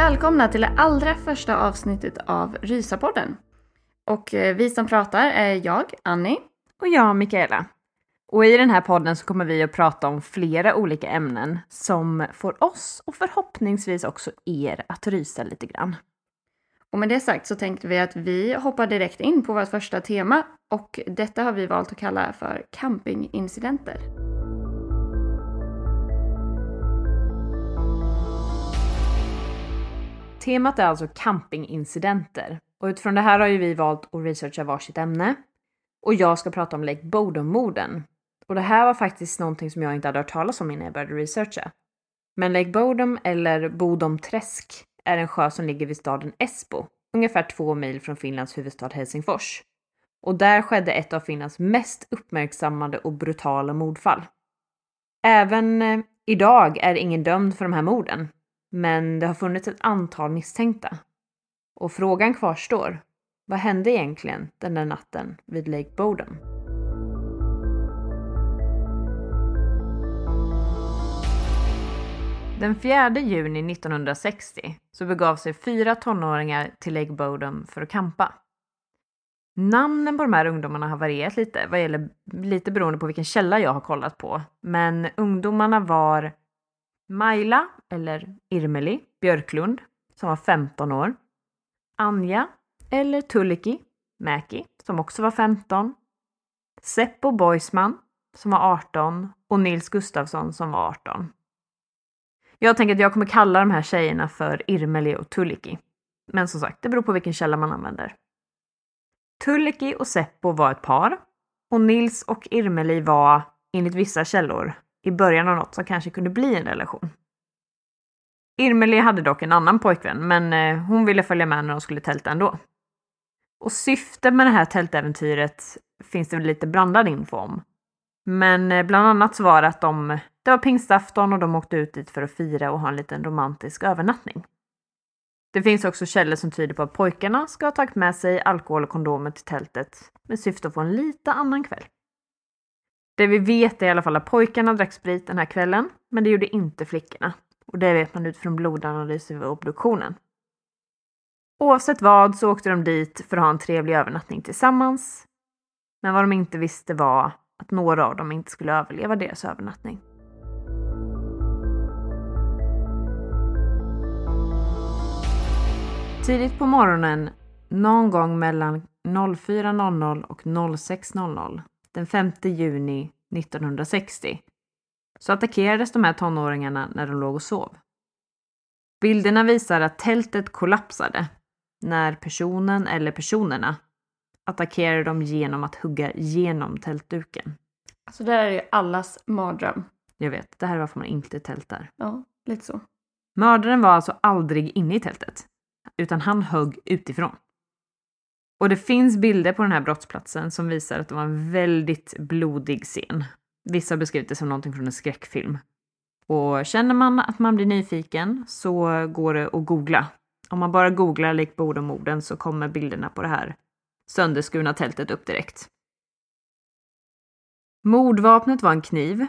Välkomna till det allra första avsnittet av Rysapodden. Och eh, vi som pratar är jag, Annie. Och jag, Mikaela. Och i den här podden så kommer vi att prata om flera olika ämnen som får oss och förhoppningsvis också er att rysa lite grann. Och med det sagt så tänkte vi att vi hoppar direkt in på vårt första tema och detta har vi valt att kalla för campingincidenter. Temat är alltså campingincidenter. Och utifrån det här har ju vi valt att researcha varsitt ämne. Och jag ska prata om Lake Bodom-morden. Och det här var faktiskt någonting som jag inte hade hört talas om innan jag började researcha. Men Lake Bodom, eller Bodomträsk, är en sjö som ligger vid staden Esbo, ungefär två mil från Finlands huvudstad Helsingfors. Och där skedde ett av Finlands mest uppmärksammade och brutala mordfall. Även eh, idag är ingen dömd för de här morden, men det har funnits ett antal misstänkta. Och frågan kvarstår. Vad hände egentligen den där natten vid Lake Bodom? Den 4 juni 1960 så begav sig fyra tonåringar till Lake Bodom för att kampa. Namnen på de här ungdomarna har varierat lite, vad gäller, lite beroende på vilken källa jag har kollat på. Men ungdomarna var Maila, eller Irmeli, Björklund, som var 15 år. Anja, eller Tulliki, Mäki, som också var 15. Seppo Boisman, som var 18 och Nils Gustafsson som var 18. Jag tänker att jag kommer kalla de här tjejerna för Irmeli och Tulliki. Men som sagt, det beror på vilken källa man använder. Tulliki och Seppo var ett par och Nils och Irmeli var, enligt vissa källor, i början av något som kanske kunde bli en relation. Irmeli hade dock en annan pojkvän, men eh, hon ville följa med när de skulle tälta ändå. Och syftet med det här tältäventyret finns det lite blandad info om. Men eh, bland annat så var det att de, det var pingstafton och de åkte ut dit för att fira och ha en liten romantisk övernattning. Det finns också källor som tyder på att pojkarna ska ha tagit med sig alkohol och kondomer till tältet med syfte att få en lite annan kväll. Det vi vet är i alla fall att pojkarna drack sprit den här kvällen, men det gjorde inte flickorna. Och det vet man utifrån blodanalyser vid obduktionen. Oavsett vad så åkte de dit för att ha en trevlig övernattning tillsammans. Men vad de inte visste var att några av dem inte skulle överleva deras övernattning. Tidigt på morgonen, någon gång mellan 04.00 och 06.00 den 5 juni 1960 så attackerades de här tonåringarna när de låg och sov. Bilderna visar att tältet kollapsade när personen eller personerna attackerade dem genom att hugga genom tältduken. Alltså det här är ju allas mardröm. Jag vet, det här är varför man inte tältar. Ja, lite så. Mördaren var alltså aldrig inne i tältet, utan han högg utifrån. Och det finns bilder på den här brottsplatsen som visar att det var en väldigt blodig scen. Vissa har beskrivit det som någonting från en skräckfilm. Och känner man att man blir nyfiken så går det att googla. Om man bara googlar lik Bodomorden så kommer bilderna på det här sönderskurna tältet upp direkt. Mordvapnet var en kniv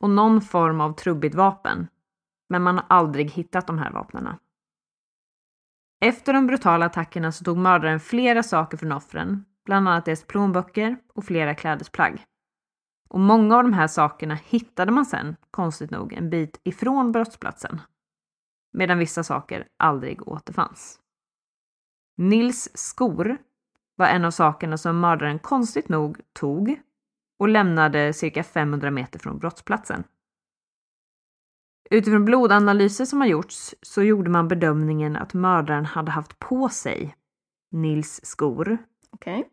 och någon form av trubbigt vapen. Men man har aldrig hittat de här vapnena. Efter de brutala attackerna så tog mördaren flera saker från offren, bland annat deras plånböcker och flera klädesplagg. Och många av de här sakerna hittade man sen, konstigt nog, en bit ifrån brottsplatsen. Medan vissa saker aldrig återfanns. Nils skor var en av sakerna som mördaren konstigt nog tog och lämnade cirka 500 meter från brottsplatsen. Utifrån blodanalyser som har gjorts så gjorde man bedömningen att mördaren hade haft på sig Nils skor. Okej.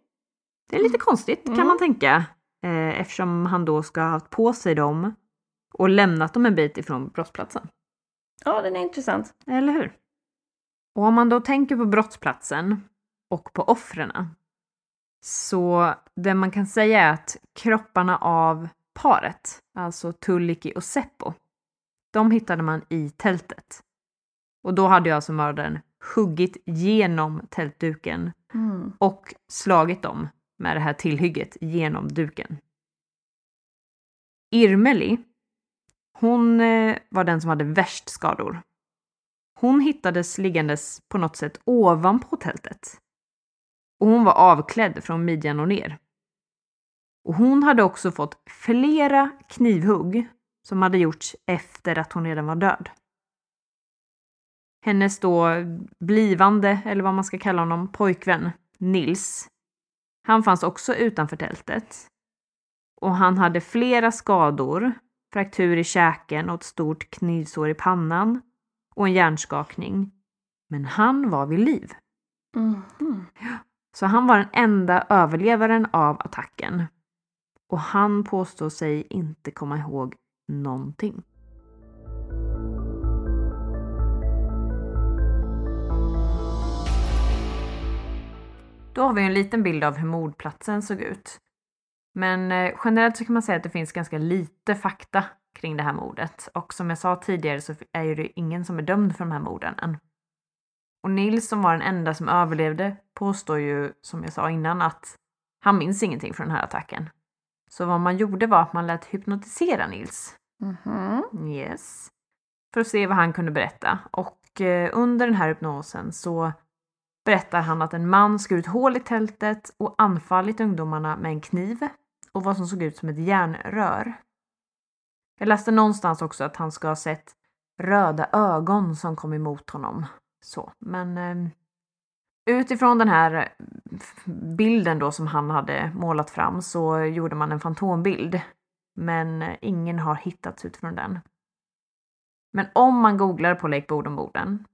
Det är lite konstigt Mm. kan man tänka eh, eftersom han då ska ha haft på sig dem och lämnat dem en bit ifrån brottsplatsen. Ja, den är intressant. Eller hur? Och om man då tänker på brottsplatsen och på offren så det man kan säga är att kropparna av paret, alltså Tulliki och Seppo, de hittade man i tältet. Och då hade ju alltså mördaren huggit genom tältduken Mm. och slagit dem med det här tillhygget genom duken. Irmeli, hon eh, var den som hade värst skador. Hon hittades liggandes på något sätt ovanpå tältet. Och hon var avklädd från midjan och ner. Och hon hade också fått flera knivhugg som hade gjorts efter att hon redan var död. Hennes då blivande, eller vad man ska kalla honom, pojkvän Nils. Han fanns också utanför tältet. Och han hade flera skador, fraktur i käken och ett stort knivsår i pannan och en hjärnskakning. Men han var vid liv. Mhm. Så han var den enda överlevaren av attacken. Och han påstår sig inte komma ihåg någonting. Då har vi en liten bild av hur mordplatsen såg ut. Men eh, generellt så kan man säga att det finns ganska lite fakta kring det här mordet. Och som jag sa tidigare så är ju det ingen som är dömd för de här morden än. Och Nils som var den enda som överlevde påstår ju, som jag sa innan, att han minns ingenting från den här attacken. Så vad man gjorde var att man lät hypnotisera Nils. Mhm. Yes. För att se vad han kunde berätta. Och eh, under den här hypnosen så berättar han att en man skurit hål i tältet och anfallit ungdomarna med en kniv och vad som såg ut som ett järnrör. Jag läste någonstans också att han ska ha sett röda ögon som kom emot honom. Så, men eh, utifrån den här eh, bilden då som han hade målat fram så gjorde man en fantombild. Men eh, ingen har hittats utifrån den. Men om man googlar på Lake Bodenboden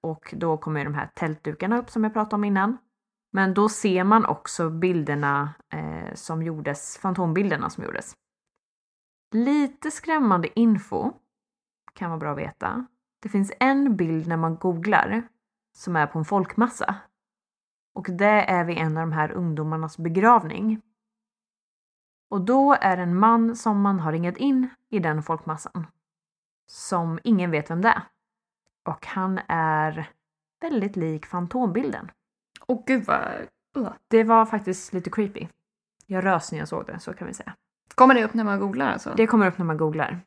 och då kommer ju de här tältdukarna upp som jag pratade om innan. Men då ser man också bilderna eh, som gjordes, fantombilderna som gjordes. Lite skrämmande info kan vara bra att veta. Det finns en bild när man googlar som är på en folkmassa. Och det är vid en av de här ungdomarnas begravning. Och då är det en man som man har ringat in i den folkmassan. Som ingen vet vem det är. Och han är väldigt lik fantombilden. Åh gud vad... Uh. Det var faktiskt lite creepy. Jag rös när jag såg det, så kan vi säga. Kommer det upp när man googlar alltså? Det kommer upp när man googlar.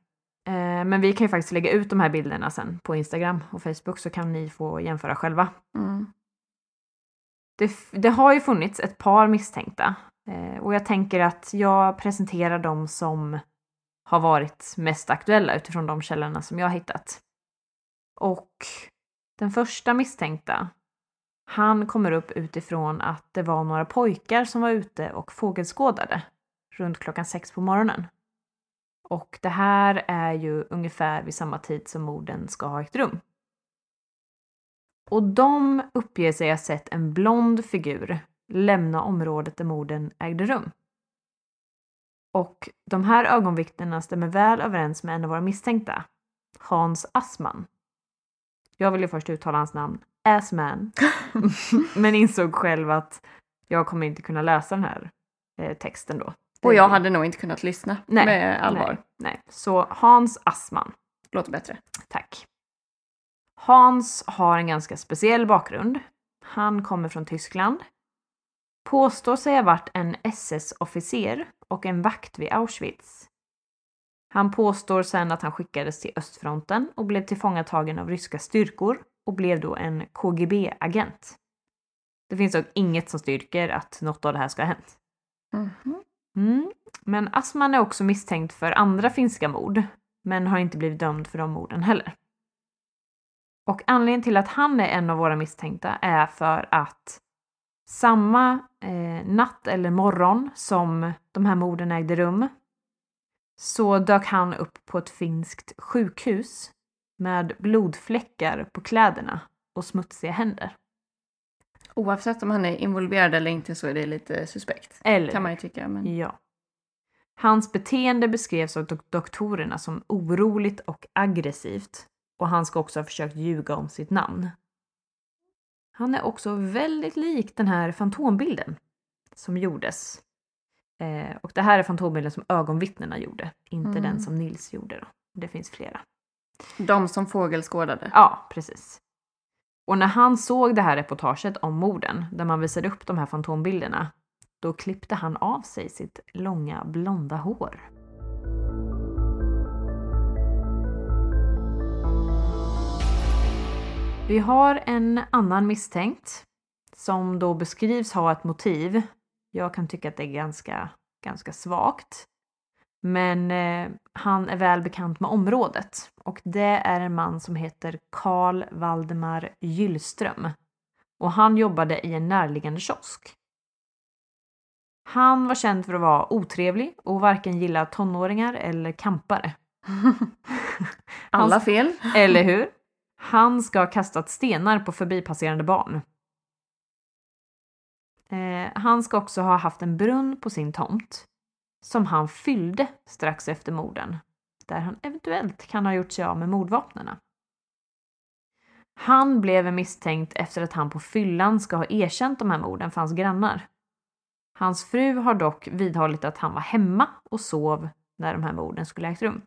Eh, men vi kan ju faktiskt lägga ut de här bilderna sen på Instagram och Facebook så kan ni få jämföra själva. Mm. Det, det har ju funnits ett par misstänkta eh, och jag tänker att jag presenterar dem som har varit mest aktuella utifrån de källorna som jag har hittat. Och den första misstänkta, han kommer upp utifrån att det var några pojkar som var ute och fågelskådade runt klockan sex på morgonen. Och det här är ju ungefär vid samma tid som morden ska ha ägt rum. Och de uppger sig ha sett en blond figur lämna området där morden ägde rum. Och de här ögonvittnena stämmer väl överens med en av våra misstänkta, Hans Assman. Jag vill ju först uttala hans namn ass man. Men insåg själv att jag kommer inte kunna läsa den här eh, texten då. Och jag hade nog inte kunnat lyssna Nej, med allvar. Nej, nej. Så Hans Assman. Låter bättre. Tack. Hans har en ganska speciell bakgrund. Han kommer från Tyskland. Påstår sig ha varit en SS-officer och en vakt vid Auschwitz. Han påstår sen att han skickades till östfronten och blev tillfångatagen av ryska styrkor och blev då en KGB-agent. Det finns dock inget som styrker att något av det här ska ha hänt. Mhm. Mm. Men Assman är också misstänkt för andra finska mord, men har inte blivit dömd för de morden heller. Och anledningen till att han är en av våra misstänkta är för att samma eh, natt eller morgon som de här morden ägde rum så dök han upp på ett finskt sjukhus med blodfläckar på kläderna och smutsiga händer. Oavsett om han är involverad eller inte så är det lite suspekt. Eller Kan man ju tycka. Men... Ja. Hans beteende beskrevs av dok- doktorerna som oroligt och aggressivt och han ska också ha försökt ljuga om sitt namn. Han är också väldigt lik den här fantombilden som gjordes. Eh, och det här är fantombilden som ögonvittnena gjorde, inte Mm. den som Nils gjorde. Då. Det finns flera. De som fågelskådade. Ja, precis. Och när han såg det här reportaget om morden, där man visade upp de här fantombilderna, då klippte han av sig sitt långa blonda hår. Vi har en annan misstänkt som då beskrivs ha ett motiv. Jag kan tycka att det är ganska, ganska svagt. Men eh, han är väl bekant med området och det är en man som heter Karl Valdemar Gyllström. Och han jobbade i en närliggande kiosk. Han var känd för att vara otrevlig och varken gilla tonåringar eller kampare. Alla fel. Eller hur? Han ska ha kastat stenar på förbipasserande barn. Eh, han ska också ha haft en brunn på sin tomt som han fyllde strax efter morden, där han eventuellt kan ha gjort sig av med mordvapnena. Han blev misstänkt efter att han på fyllan ska ha erkänt de här morden för hans grannar. Hans fru har dock vidhållit att han var hemma och sov när de här morden skulle ägt rum.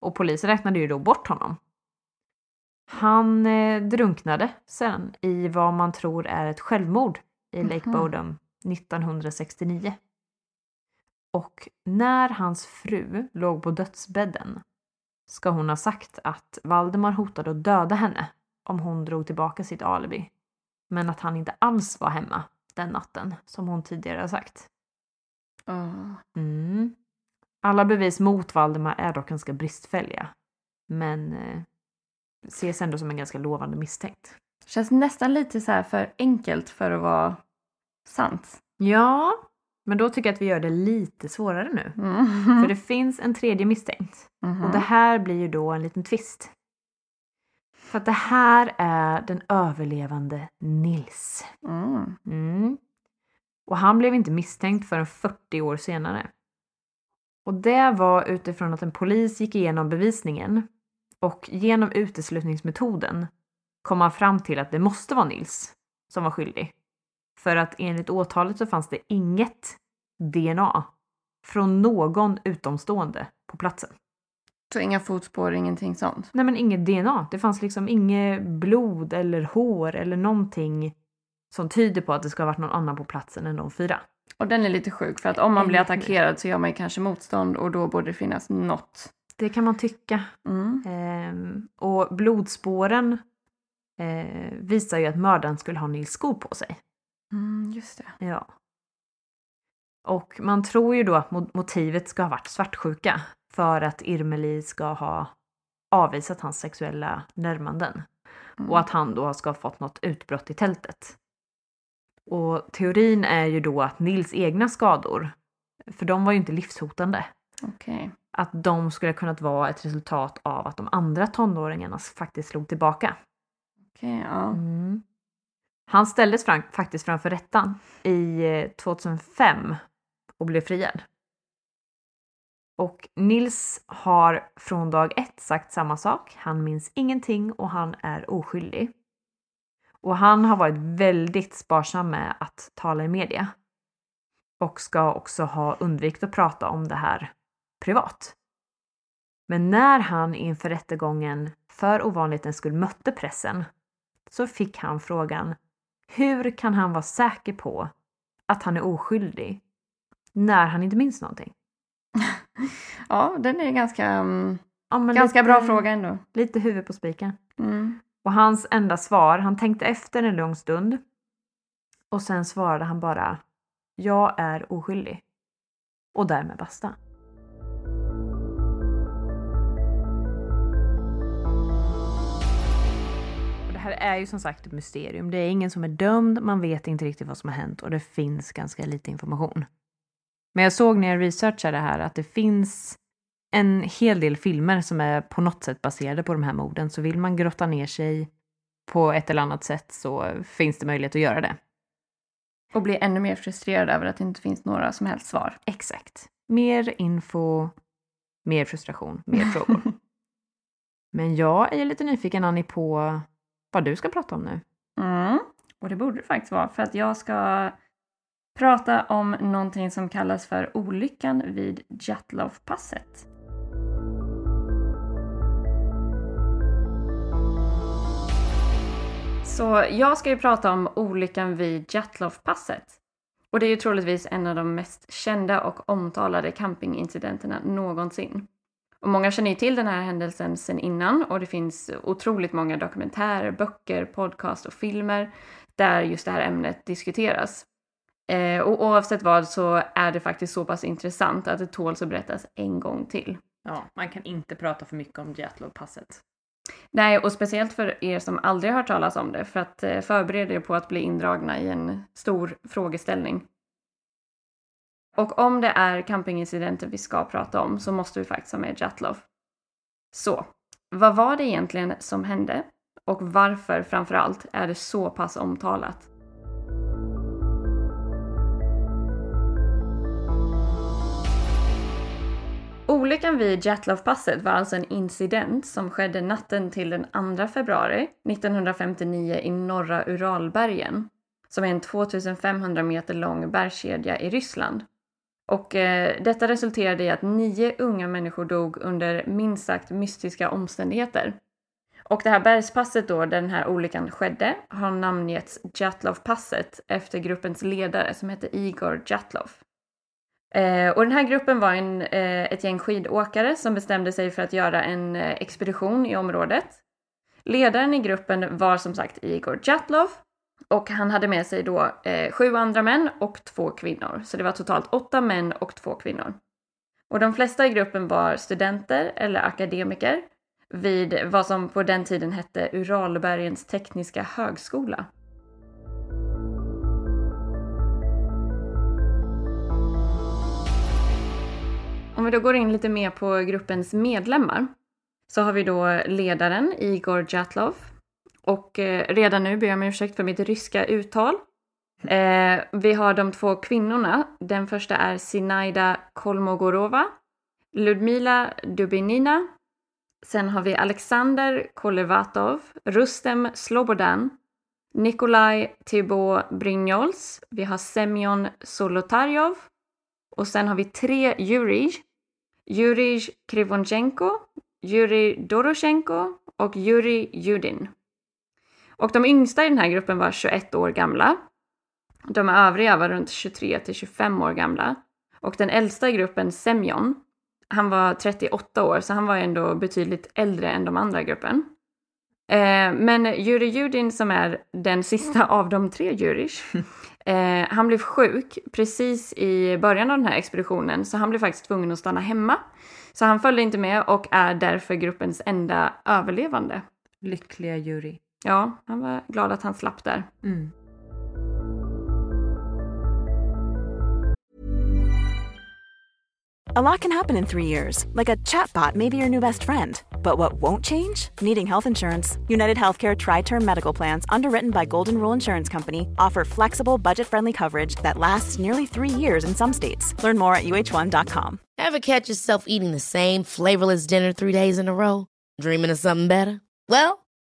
Och polisen räknade ju då bort honom. Han eh, drunknade sen i vad man tror är ett självmord i Lake Mhm. Bodom 1969. Och när hans fru låg på dödsbädden ska hon ha sagt att Valdemar hotade att döda henne om hon drog tillbaka sitt alibi. Men att han inte alls var hemma den natten som hon tidigare har sagt. Ja. Mm. Alla bevis mot Valdemar är dock ganska bristfälliga. Men eh, ses ändå som en ganska lovande misstänkt. Känns nästan lite så här för enkelt för att vara sant. Ja, men då tycker jag att vi gör det lite svårare nu. Mm. För det finns en tredje misstänkt. Mhm. Och det här blir ju då en liten twist. För att det här är den överlevande Nils. Mm. Mm. Och han blev inte misstänkt förrän 40 år senare. Och det var utifrån att en polis gick igenom bevisningen och genom uteslutningsmetoden kom man fram till att det måste vara Nils som var skyldig. För att enligt åtalet så fanns det inget DNA från någon utomstående på platsen. Så inga fotspår, ingenting sånt. Nej men inget DNA. Det fanns liksom inget blod eller hår eller någonting som tyder på att det ska ha varit någon annan på platsen än de fyra. Och den är lite sjuk för att om man blir attackerad så gör man ju kanske motstånd och då borde det finnas något. Det kan man tycka. Mm. Ehm, och blodspåren eh, visar ju att mördaren skulle ha Nils skor på sig. Mm, just det. Ja. Och man tror ju då att mo- motivet ska ha varit svartsjuka för att Irmeli ska ha avvisat hans sexuella närmanden. Mm. Och att han då ska ha fått något utbrott i tältet. Och teorin är ju då att Nils egna skador, för de var ju inte livshotande, Okej. att de skulle ha kunnat vara ett resultat av att de andra tonåringarna faktiskt slog tillbaka. Okay, ja. Mm. Han ställdes fram, faktiskt framför rättan i eh, 2005 och blev friad. Och Nils har från dag ett sagt samma sak. Han minns ingenting och han är oskyldig. Och han har varit väldigt sparsam med att tala i media. Och ska också ha undvikit att prata om det här privat. Men när han inför rättegången för ovanlighetens skull mötte pressen så fick han frågan hur kan han vara säker på att han är oskyldig när han inte minns någonting? ja, den är ganska, um, ja, ganska lite, bra fråga ändå. Lite huvud på spiken. Mm. Och hans enda svar, han tänkte efter en lång stund och sen svarade han bara Jag är oskyldig. Och därmed basta. Det här är ju som sagt ett mysterium. Det är ingen som är dömd, man vet inte riktigt vad som har hänt och det finns ganska lite information. Men jag såg när jag researchade det här att det finns en hel del filmer som är på något sätt baserade på de här morden. Så vill man grotta ner sig på ett eller annat sätt så finns det möjlighet att göra det. Och bli ännu mer frustrerad över att det inte finns några som helst svar. Exakt. Mer info, mer frustration, mer frågor. Men jag är lite nyfiken Annie på vad du ska prata om nu. Mm. Och det borde det faktiskt vara för att jag ska prata om någonting som kallas för olyckan vid Jatlovpasset. Så jag ska ju prata om olyckan vid Jatlovpasset. Och det är ju troligtvis en av de mest kända och omtalade campingincidenterna någonsin. Och många känner ju till den här händelsen sedan innan och det finns otroligt många dokumentärer, böcker, podcast och filmer där just det här ämnet diskuteras. Eh, och oavsett vad så är det faktiskt så pass intressant att det tåls att berättas en gång till. Ja, man kan inte prata för mycket om Jatlovpasset. Nej, och speciellt för er som aldrig hört talas om det, för att eh, förbereda er på att bli indragna i en stor frågeställning. Och om det är campingincidenter vi ska prata om så måste vi faktiskt ha med Jatlov. Så, vad var det egentligen som hände? Och varför framför allt är det så pass omtalat? Olyckan vid Jatlovpasset var alltså en incident som skedde natten till den 2 februari 1959 i norra Uralbergen, som är en 2500 meter lång bergskedja i Ryssland. Och eh, detta resulterade i att nio unga människor dog under minst sagt mystiska omständigheter. Och det här bergspasset då, där den här olyckan skedde, har namngetts Jatlovpasset efter gruppens ledare som hette Igor Jatlov. Eh, och den här gruppen var en, eh, ett gäng skidåkare som bestämde sig för att göra en eh, expedition i området. Ledaren i gruppen var som sagt Igor Jatlov och han hade med sig då eh, sju andra män och två kvinnor. Så det var totalt åtta män och två kvinnor. Och de flesta i gruppen var studenter eller akademiker vid vad som på den tiden hette Uralbergens tekniska högskola. Om vi då går in lite mer på gruppens medlemmar så har vi då ledaren Igor Jatlov. Och eh, redan nu ber jag om ursäkt för mitt ryska uttal. Eh, vi har de två kvinnorna. Den första är Sinaida Kolmogorova, Ludmila Dubinina. Sen har vi Alexander Kolevatov, Rustem Slobodan, Nikolaj Thibaut Brignols. Vi har Semyon Solotarjov. Och sen har vi tre Jurij Jurij Krivonchenko, Jurij Doroshenko och Jurij Judin. Och de yngsta i den här gruppen var 21 år gamla. De övriga var runt 23 till 25 år gamla. Och den äldsta i gruppen, Semyon, han var 38 år så han var ändå betydligt äldre än de andra i gruppen. Eh, men Jurij Judin som är den sista av de tre Jurish Eh, han blev sjuk precis i början av den här expeditionen så han blev faktiskt tvungen att stanna hemma. Så han följde inte med och är därför gruppens enda överlevande. Lyckliga jury. Ja, han var glad att han slapp där. Mm. A lot can happen in three years, like a chatbot may be your new best friend. But what won't change? Needing health insurance. United Healthcare Tri Term Medical Plans, underwritten by Golden Rule Insurance Company, offer flexible, budget friendly coverage that lasts nearly three years in some states. Learn more at uh1.com. Ever catch yourself eating the same flavorless dinner three days in a row? Dreaming of something better? Well,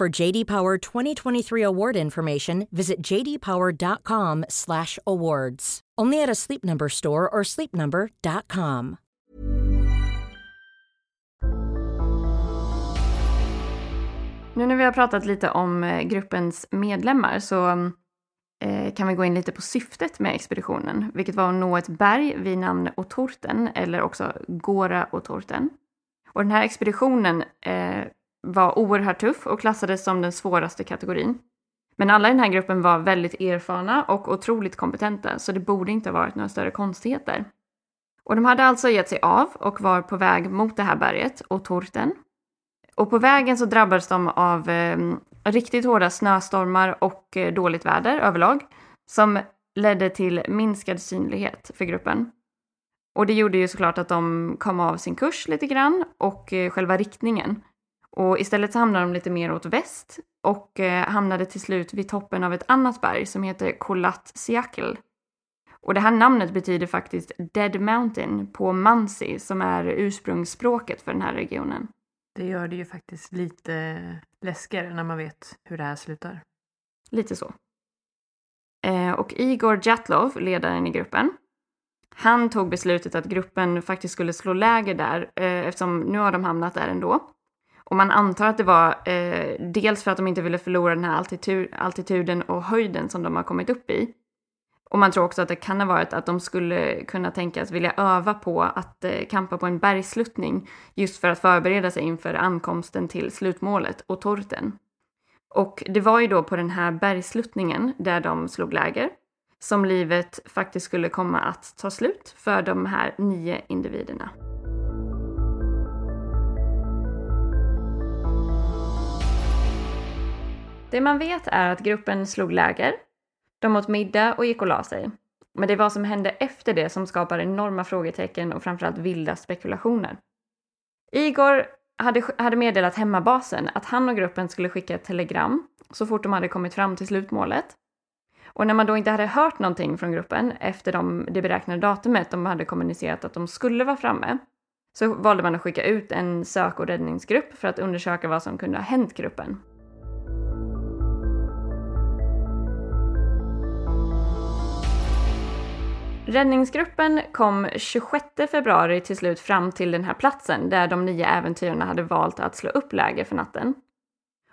For JD Power 2023 award information, visit jdpower.com/awards. Only at a Sleep Number store or sleepnumber.com. Nu när vi har pratat lite om eh, gruppens medlemmar så eh, kan vi gå in lite på syftet med expeditionen, vilket var att nå ett berg vid namn Otorten, eller också Gora Otorten. Och den här expeditionen eh, var oerhört tuff och klassades som den svåraste kategorin. Men alla i den här gruppen var väldigt erfarna och otroligt kompetenta, så det borde inte ha varit några större konstigheter. Och de hade alltså gett sig av och var på väg mot det här berget, och Torten. och på vägen så drabbades de av eh, riktigt hårda snöstormar och eh, dåligt väder överlag som ledde till minskad synlighet för gruppen. Och det gjorde ju såklart att de kom av sin kurs lite grann och eh, själva riktningen. Och istället så hamnade de lite mer åt väst och eh, hamnade till slut vid toppen av ett annat berg som heter Kolat Siakl. Och det här namnet betyder faktiskt Dead Mountain på mansi som är ursprungsspråket för den här regionen. Det gör det ju faktiskt lite läskigare när man vet hur det här slutar. Lite så. Eh, och Igor Jatlov, ledaren i gruppen, han tog beslutet att gruppen faktiskt skulle slå läger där eh, eftersom nu har de hamnat där ändå. Och man antar att det var eh, dels för att de inte ville förlora den här altitud altituden och höjden som de har kommit upp i. Och man tror också att det kan ha varit att de skulle kunna tänkas vilja öva på att eh, kampa på en bergsluttning just för att förbereda sig inför ankomsten till slutmålet, och Torten. Och det var ju då på den här bergsluttningen där de slog läger som livet faktiskt skulle komma att ta slut för de här nio individerna. Det man vet är att gruppen slog läger de åt middag och gick och la sig. Men det är vad som hände efter det som skapar enorma frågetecken och framförallt vilda spekulationer. Igor hade, hade meddelat hemmabasen att han och gruppen skulle skicka ett telegram så fort de hade kommit fram till slutmålet. Och när man då inte hade hört någonting från gruppen efter de, det beräknade datumet de hade kommunicerat att de skulle vara framme så valde man att skicka ut en sök och räddningsgrupp för att undersöka vad som kunde ha hänt gruppen. Räddningsgruppen kom 26 februari till slut fram till den här platsen där de nio äventyrarna hade valt att slå upp läger för natten.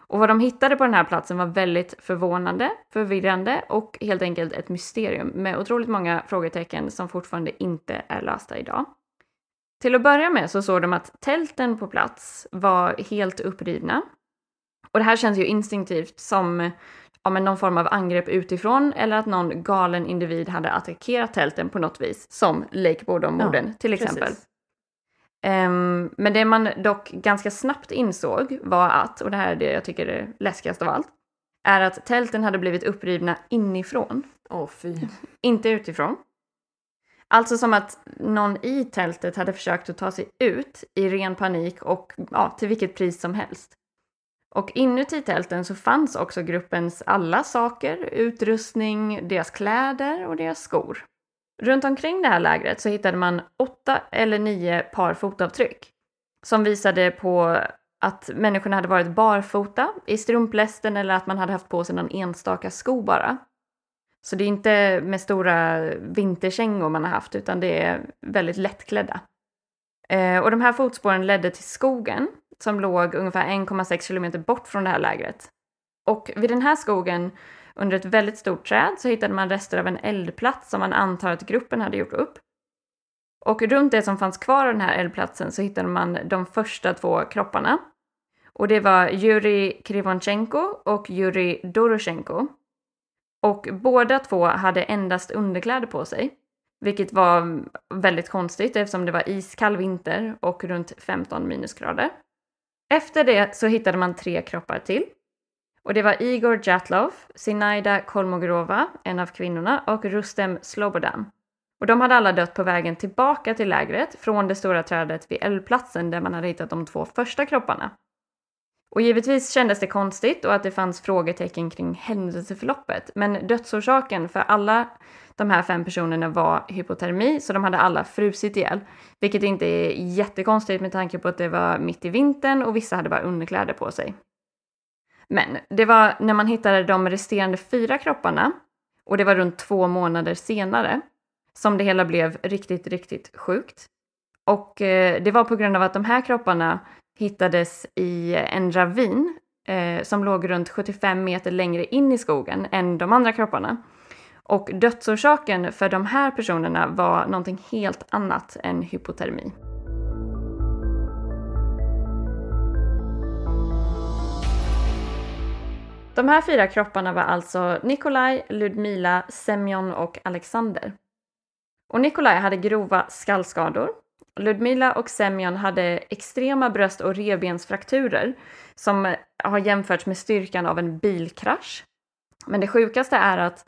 Och vad de hittade på den här platsen var väldigt förvånande, förvirrande och helt enkelt ett mysterium med otroligt många frågetecken som fortfarande inte är lösta idag. Till att börja med så såg de att tälten på plats var helt upprivna. Och det här känns ju instinktivt som ja, men någon form av angrepp utifrån eller att någon galen individ hade attackerat tälten på något vis, som Lake Bordom-morden ja, till exempel. Um, men det man dock ganska snabbt insåg var att, och det här är det jag tycker är läskigast av allt, är att tälten hade blivit upprivna inifrån. Åh oh, fy. Inte utifrån. Alltså som att någon i tältet hade försökt att ta sig ut i ren panik och ja, till vilket pris som helst. Och inuti tälten så fanns också gruppens alla saker, utrustning, deras kläder och deras skor. Runt omkring det här lägret så hittade man åtta eller nio par fotavtryck som visade på att människorna hade varit barfota i strumplästen eller att man hade haft på sig någon enstaka sko bara. Så det är inte med stora vinterkängor man har haft utan det är väldigt lättklädda. Eh, och de här fotspåren ledde till skogen som låg ungefär 1,6 kilometer bort från det här lägret. Och vid den här skogen Under ett väldigt stort träd så hittade man rester av en eldplats som man antar att gruppen hade gjort upp. Och runt det som fanns kvar av den här eldplatsen så hittade man de första två kropparna. Och det var Yuri Krivonchenko och Yuri Doroshenko. Och båda två hade endast underkläder på sig. Vilket var väldigt konstigt eftersom det var iskall vinter och runt 15 minusgrader. Efter det så hittade man tre kroppar till. Och det var Igor Jatlov, Sinaida Kolmogorova, en av kvinnorna, och Rustem Slobodan. Och de hade alla dött på vägen tillbaka till lägret från det stora trädet vid eldplatsen där man hade hittat de två första kropparna. Och givetvis kändes det konstigt och att det fanns frågetecken kring händelseförloppet. Men dödsorsaken för alla de här fem personerna var hypotermi, så de hade alla frusit ihjäl. Vilket inte är jättekonstigt med tanke på att det var mitt i vintern och vissa hade bara underkläder på sig. Men det var när man hittade de resterande fyra kropparna, och det var runt två månader senare, som det hela blev riktigt, riktigt sjukt. Och eh, det var på grund av att de här kropparna hittades i en ravin eh, som låg runt 75 meter längre in i skogen än de andra kropparna. Och dödsorsaken för de här personerna var någonting helt annat än hypotermi. De här fyra kropparna var alltså Nikolaj, Ludmila, Semyon och Alexander. Och Nikolaj hade grova skallskador. Ludmila och Semyon hade extrema bröst och revbensfrakturer som har jämförts med styrkan av en bilkrasch. Men det sjukaste är att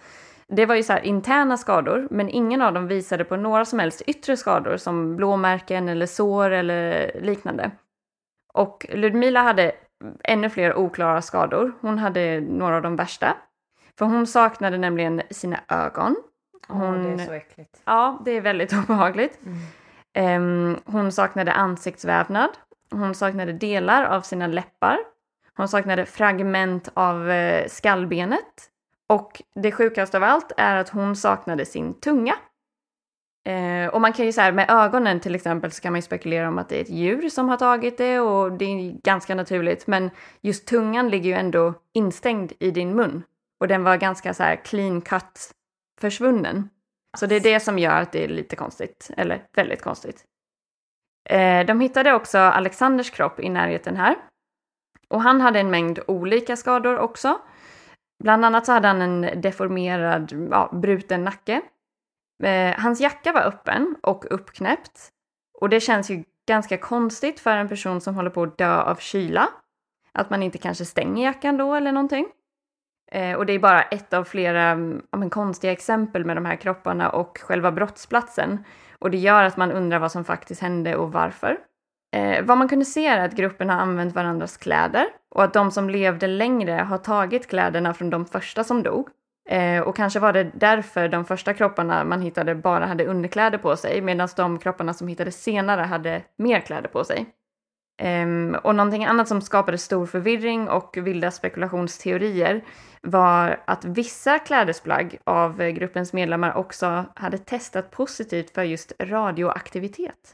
det var ju så här interna skador, men ingen av dem visade på några som helst yttre skador som blåmärken eller sår eller liknande. Och Ludmila hade ännu fler oklara skador. Hon hade några av de värsta. För hon saknade nämligen sina ögon. Hon, oh, det är så äckligt. Ja, det är väldigt obehagligt. Mm. Um, hon saknade ansiktsvävnad. Hon saknade delar av sina läppar. Hon saknade fragment av uh, skallbenet. Och det sjukaste av allt är att hon saknade sin tunga. Eh, och man kan ju så här, med ögonen till exempel så kan man ju spekulera om att det är ett djur som har tagit det och det är ganska naturligt. Men just tungan ligger ju ändå instängd i din mun. Och den var ganska så här clean cut försvunnen. Så det är det som gör att det är lite konstigt, eller väldigt konstigt. Eh, de hittade också Alexanders kropp i närheten här. Och han hade en mängd olika skador också. Bland annat så hade han en deformerad, ja, bruten nacke. Eh, hans jacka var öppen och uppknäppt. Och det känns ju ganska konstigt för en person som håller på att dö av kyla. Att man inte kanske stänger jackan då eller någonting. Eh, och det är bara ett av flera ja, men, konstiga exempel med de här kropparna och själva brottsplatsen. Och det gör att man undrar vad som faktiskt hände och varför. Eh, vad man kunde se är att gruppen har använt varandras kläder och att de som levde längre har tagit kläderna från de första som dog. Eh, och kanske var det därför de första kropparna man hittade bara hade underkläder på sig medan de kropparna som hittades senare hade mer kläder på sig. Um, och någonting annat som skapade stor förvirring och vilda spekulationsteorier var att vissa klädesplagg av gruppens medlemmar också hade testat positivt för just radioaktivitet.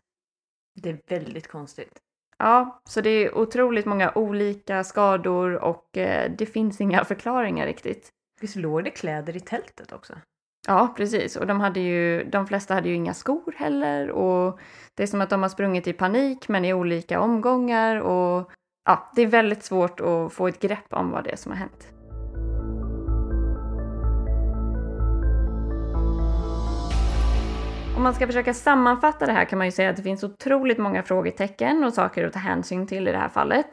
Det är väldigt konstigt. Ja, så det är otroligt många olika skador och eh, det finns inga förklaringar riktigt. Visst låg det kläder i tältet också? Ja, precis. Och de, hade ju, de flesta hade ju inga skor heller. Och det är som att de har sprungit i panik, men i olika omgångar. Och ja, det är väldigt svårt att få ett grepp om vad det är som har hänt. Om man ska försöka sammanfatta det här kan man ju säga att det finns otroligt många frågetecken och saker att ta hänsyn till i det här fallet.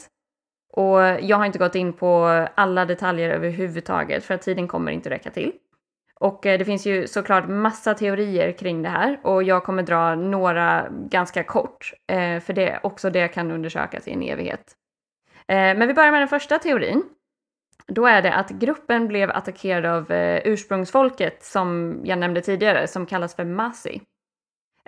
Och jag har inte gått in på alla detaljer överhuvudtaget för att tiden kommer inte räcka till. Och eh, det finns ju såklart massa teorier kring det här och jag kommer dra några ganska kort, eh, för det också det kan undersökas i en evighet. Eh, men vi börjar med den första teorin. Då är det att gruppen blev attackerad av ursprungsfolket som jag nämnde tidigare, som kallas för Masi.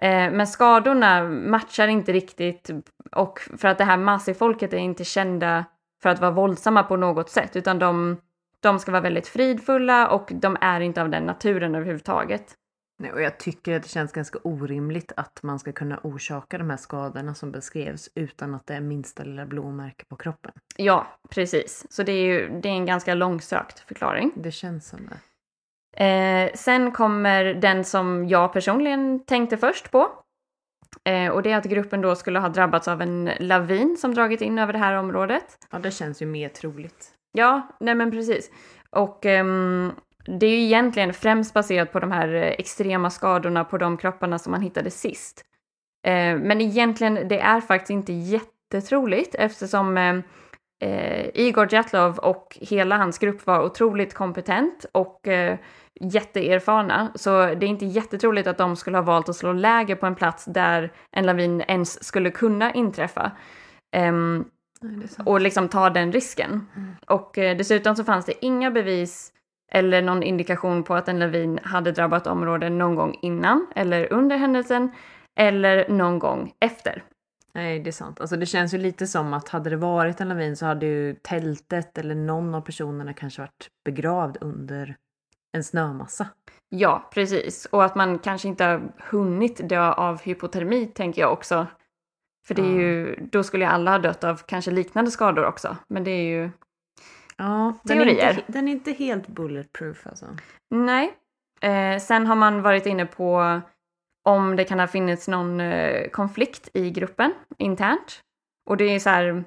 Men skadorna matchar inte riktigt och för att det här Masi-folket är inte kända för att vara våldsamma på något sätt, utan de de ska vara väldigt fridfulla och de är inte av den naturen överhuvudtaget. Nej, och jag tycker att det känns ganska orimligt att man ska kunna orsaka de här skadorna som beskrevs utan att det är minsta lilla blåmärke på kroppen. Ja, precis. Så det är ju det är en ganska långsökt förklaring. Det känns som det. Eh, sen kommer den som jag personligen tänkte först på. Eh, och det är att gruppen då skulle ha drabbats av en lavin som dragit in över det här området. Ja, det känns ju mer troligt. Ja, nej men precis. Och ehm, det är ju egentligen främst baserat på de här extrema skadorna på de kropparna som man hittade sist. Eh, men egentligen, det är faktiskt inte jättetroligt eftersom eh, Igor Jatlov och hela hans grupp var otroligt kompetent och eh, jätteerfarna. Så det är inte jättetroligt att de skulle ha valt att slå läger på en plats där en lavin ens skulle kunna inträffa. Um, och liksom ta den risken. Mm. Och eh, dessutom så fanns det inga bevis eller någon indikation på att en lavin hade drabbat området någon gång innan eller under händelsen eller någon gång efter. Nej, det är sant. Alltså det känns ju lite som att hade det varit en lavin så hade ju tältet eller någon av personerna kanske varit begravd under en snömassa. Ja, precis. Och att man kanske inte har hunnit dö av hypotermi tänker jag också. För det är ju, då skulle ju alla ha dött av kanske liknande skador också. Men det är ju ja, teorier. Den är, inte, den är inte helt bulletproof alltså. Nej. Eh, sen har man varit inne på om det kan ha funnits någon eh, konflikt i gruppen internt. Och det är så här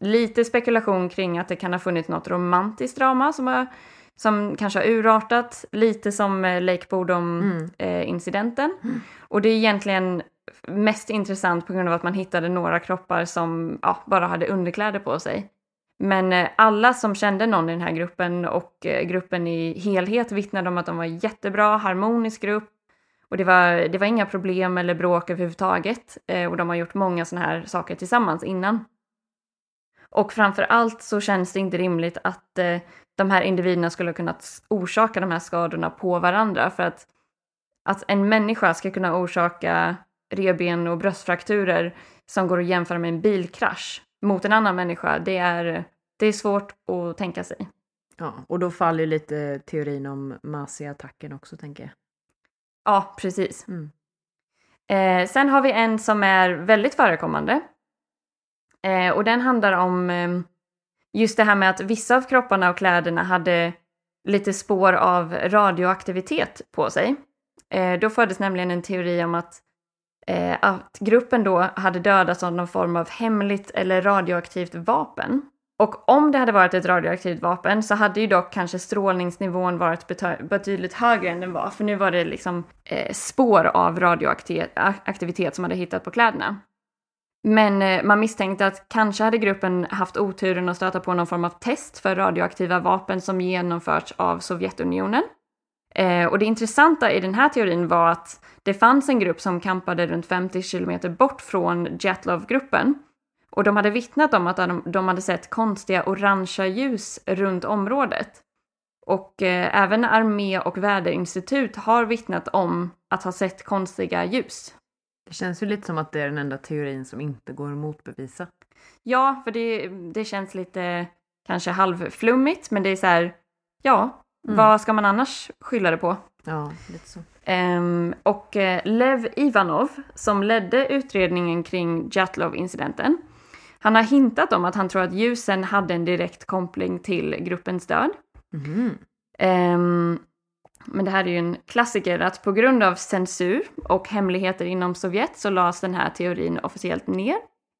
lite spekulation kring att det kan ha funnits något romantiskt drama som, har, som kanske har urartat, lite som eh, Lake Bodom-incidenten. Mm. Mm. Och det är egentligen mest intressant på grund av att man hittade några kroppar som ja, bara hade underkläder på sig. Men eh, alla som kände någon i den här gruppen och eh, gruppen i helhet vittnade om att de var en jättebra, harmonisk grupp. Och det var, det var inga problem eller bråk överhuvudtaget. Eh, och de har gjort många sådana här saker tillsammans innan. Och framför allt så känns det inte rimligt att eh, de här individerna skulle ha kunnat orsaka de här skadorna på varandra. För att, att en människa ska kunna orsaka reben och bröstfrakturer som går att jämföra med en bilkrasch mot en annan människa, det är, det är svårt att tänka sig. Ja, och då faller ju lite teorin om Masi-attacken också, tänker jag. Ja, precis. Mm. Eh, sen har vi en som är väldigt förekommande. Eh, och den handlar om eh, just det här med att vissa av kropparna och kläderna hade lite spår av radioaktivitet på sig. Eh, då fördes nämligen en teori om att eh, att gruppen då hade dödats av någon form av hemligt eller radioaktivt vapen. Och om det hade varit ett radioaktivt vapen så hade ju dock kanske strålningsnivån varit betydligt högre än den var. För nu var det liksom eh, spår av radioaktivitet som hade hittat på kläderna. Men eh, man misstänkte att kanske hade gruppen haft oturen att stöta på någon form av test för radioaktiva vapen som genomförts av Sovjetunionen. Eh, och det intressanta i den här teorin var att det fanns en grupp som kampade runt 50 kilometer bort från Jatlov-gruppen. Och de hade vittnat om att de, de hade sett konstiga orangea ljus runt området. Och eh, även armé och väderinstitut har vittnat om att ha sett konstiga ljus. Det känns ju lite som att det är den enda teorin som inte går att motbevisa. Ja, för det, det känns lite kanske halvflummigt, men det är så här, ja, Mm. Vad ska man annars skylla det på? Ja, lite så. Um, och uh, Lev Ivanov, som ledde utredningen kring Jatlov-incidenten, han har hintat om att han tror att ljusen hade en direkt koppling till gruppens död. Mm. Um, men det här är ju en klassiker att på grund av censur och hemligheter inom Sovjet så lades den här teorin officiellt ner.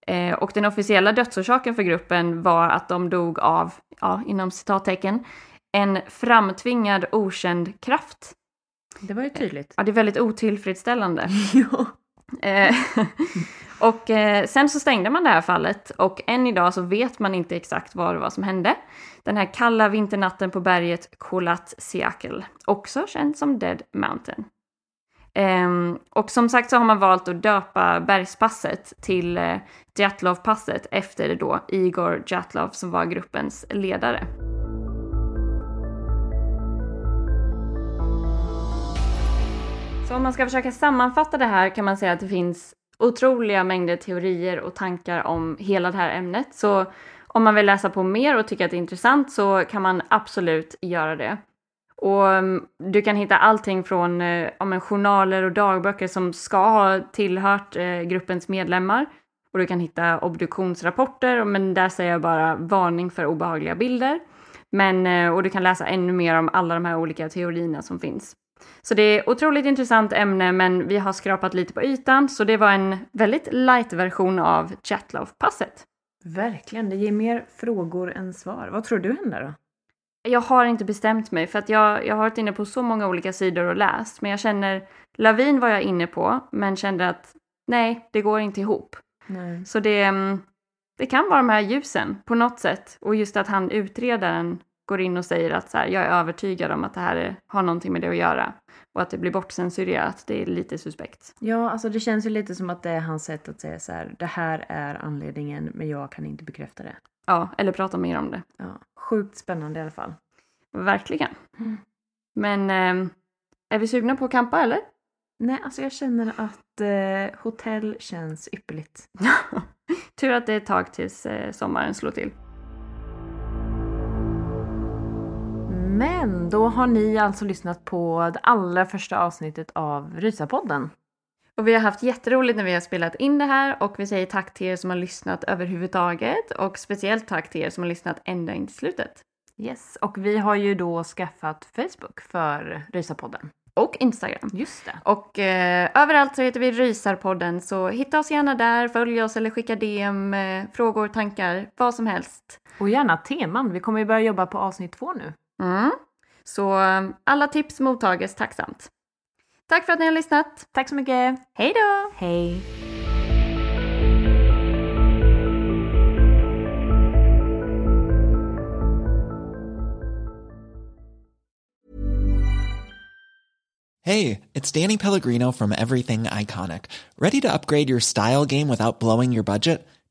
Eh, och den officiella dödsorsaken för gruppen var att de dog av, ja, inom citattecken, en framtvingad okänd kraft. Det var ju tydligt. Ja, det är väldigt otillfredsställande. Eh, och eh, sen så stängde man det här fallet och än idag så vet man inte exakt vad det var som hände. Den här kalla vinternatten på berget Kolat Siakel, också känd som Dead Mountain. Um, och som sagt så har man valt att döpa bergspasset till eh, uh, Jatlov-passet efter då Igor Jatlov som var gruppens ledare. Så om man ska försöka sammanfatta det här kan man säga att det finns otroliga mängder teorier och tankar om hela det här ämnet. Så om man vill läsa på mer och tycker att det är intressant så kan man absolut göra det. Och mm, du kan hitta allting från eh, om en journaler och dagböcker som ska ha tillhört eh, gruppens medlemmar. Och du kan hitta obduktionsrapporter, men där säger jag bara varning för obehagliga bilder. Men, eh, och du kan läsa ännu mer om alla de här olika teorierna som finns. Så det är otroligt intressant ämne, men vi har skrapat lite på ytan, så det var en väldigt light version av Chatloaf-passet. Verkligen, det ger mer frågor än svar. Vad tror du händer då? Jag har inte bestämt mig för att jag, jag har varit inne på så många olika sidor och läst. Men jag känner, Lavin var jag inne på men kände att nej, det går inte ihop. Nej. Så det, mm, det kan vara de här ljusen på något sätt. Och just att han utredaren går in och säger att så här, jag är övertygad om att det här är, har någonting med det att göra. Och att det blir bortcensurerat, det är lite suspekt. Ja, alltså det känns ju lite som att det är hans sätt att säga så här, det här är anledningen men jag kan inte bekräfta det. Ja, eller prata mer om det. Ja, sjukt spännande i alla fall. Verkligen. Men eh, är vi sugna på att campa eller? Nej, alltså jag känner att eh, hotell känns ypperligt. Tur att det är ett tag tills eh, sommaren slår till. Men då har ni alltså lyssnat på det allra första avsnittet av Rysapodden. Och vi har haft jätteroligt när vi har spelat in det här och vi säger tack till er som har lyssnat överhuvudtaget och speciellt tack till er som har lyssnat ända in till slutet. Yes, och vi har ju då skaffat Facebook för Rysapodden. Och Instagram. Just det. Och eh, överallt så heter vi Rysarpodden så hitta oss gärna där, följ oss eller skicka DM, eh, frågor, tankar, vad som helst. Och gärna teman. Vi kommer ju börja jobba på avsnitt två nu. Mm. Så alla tips mottages tacksamt. Tack för att ni har lyssnat. Tack så mycket. Hej då! Hej. Hey, it's Danny Pellegrino from Everything Iconic. Ready to upgrade your style game without blowing your budget?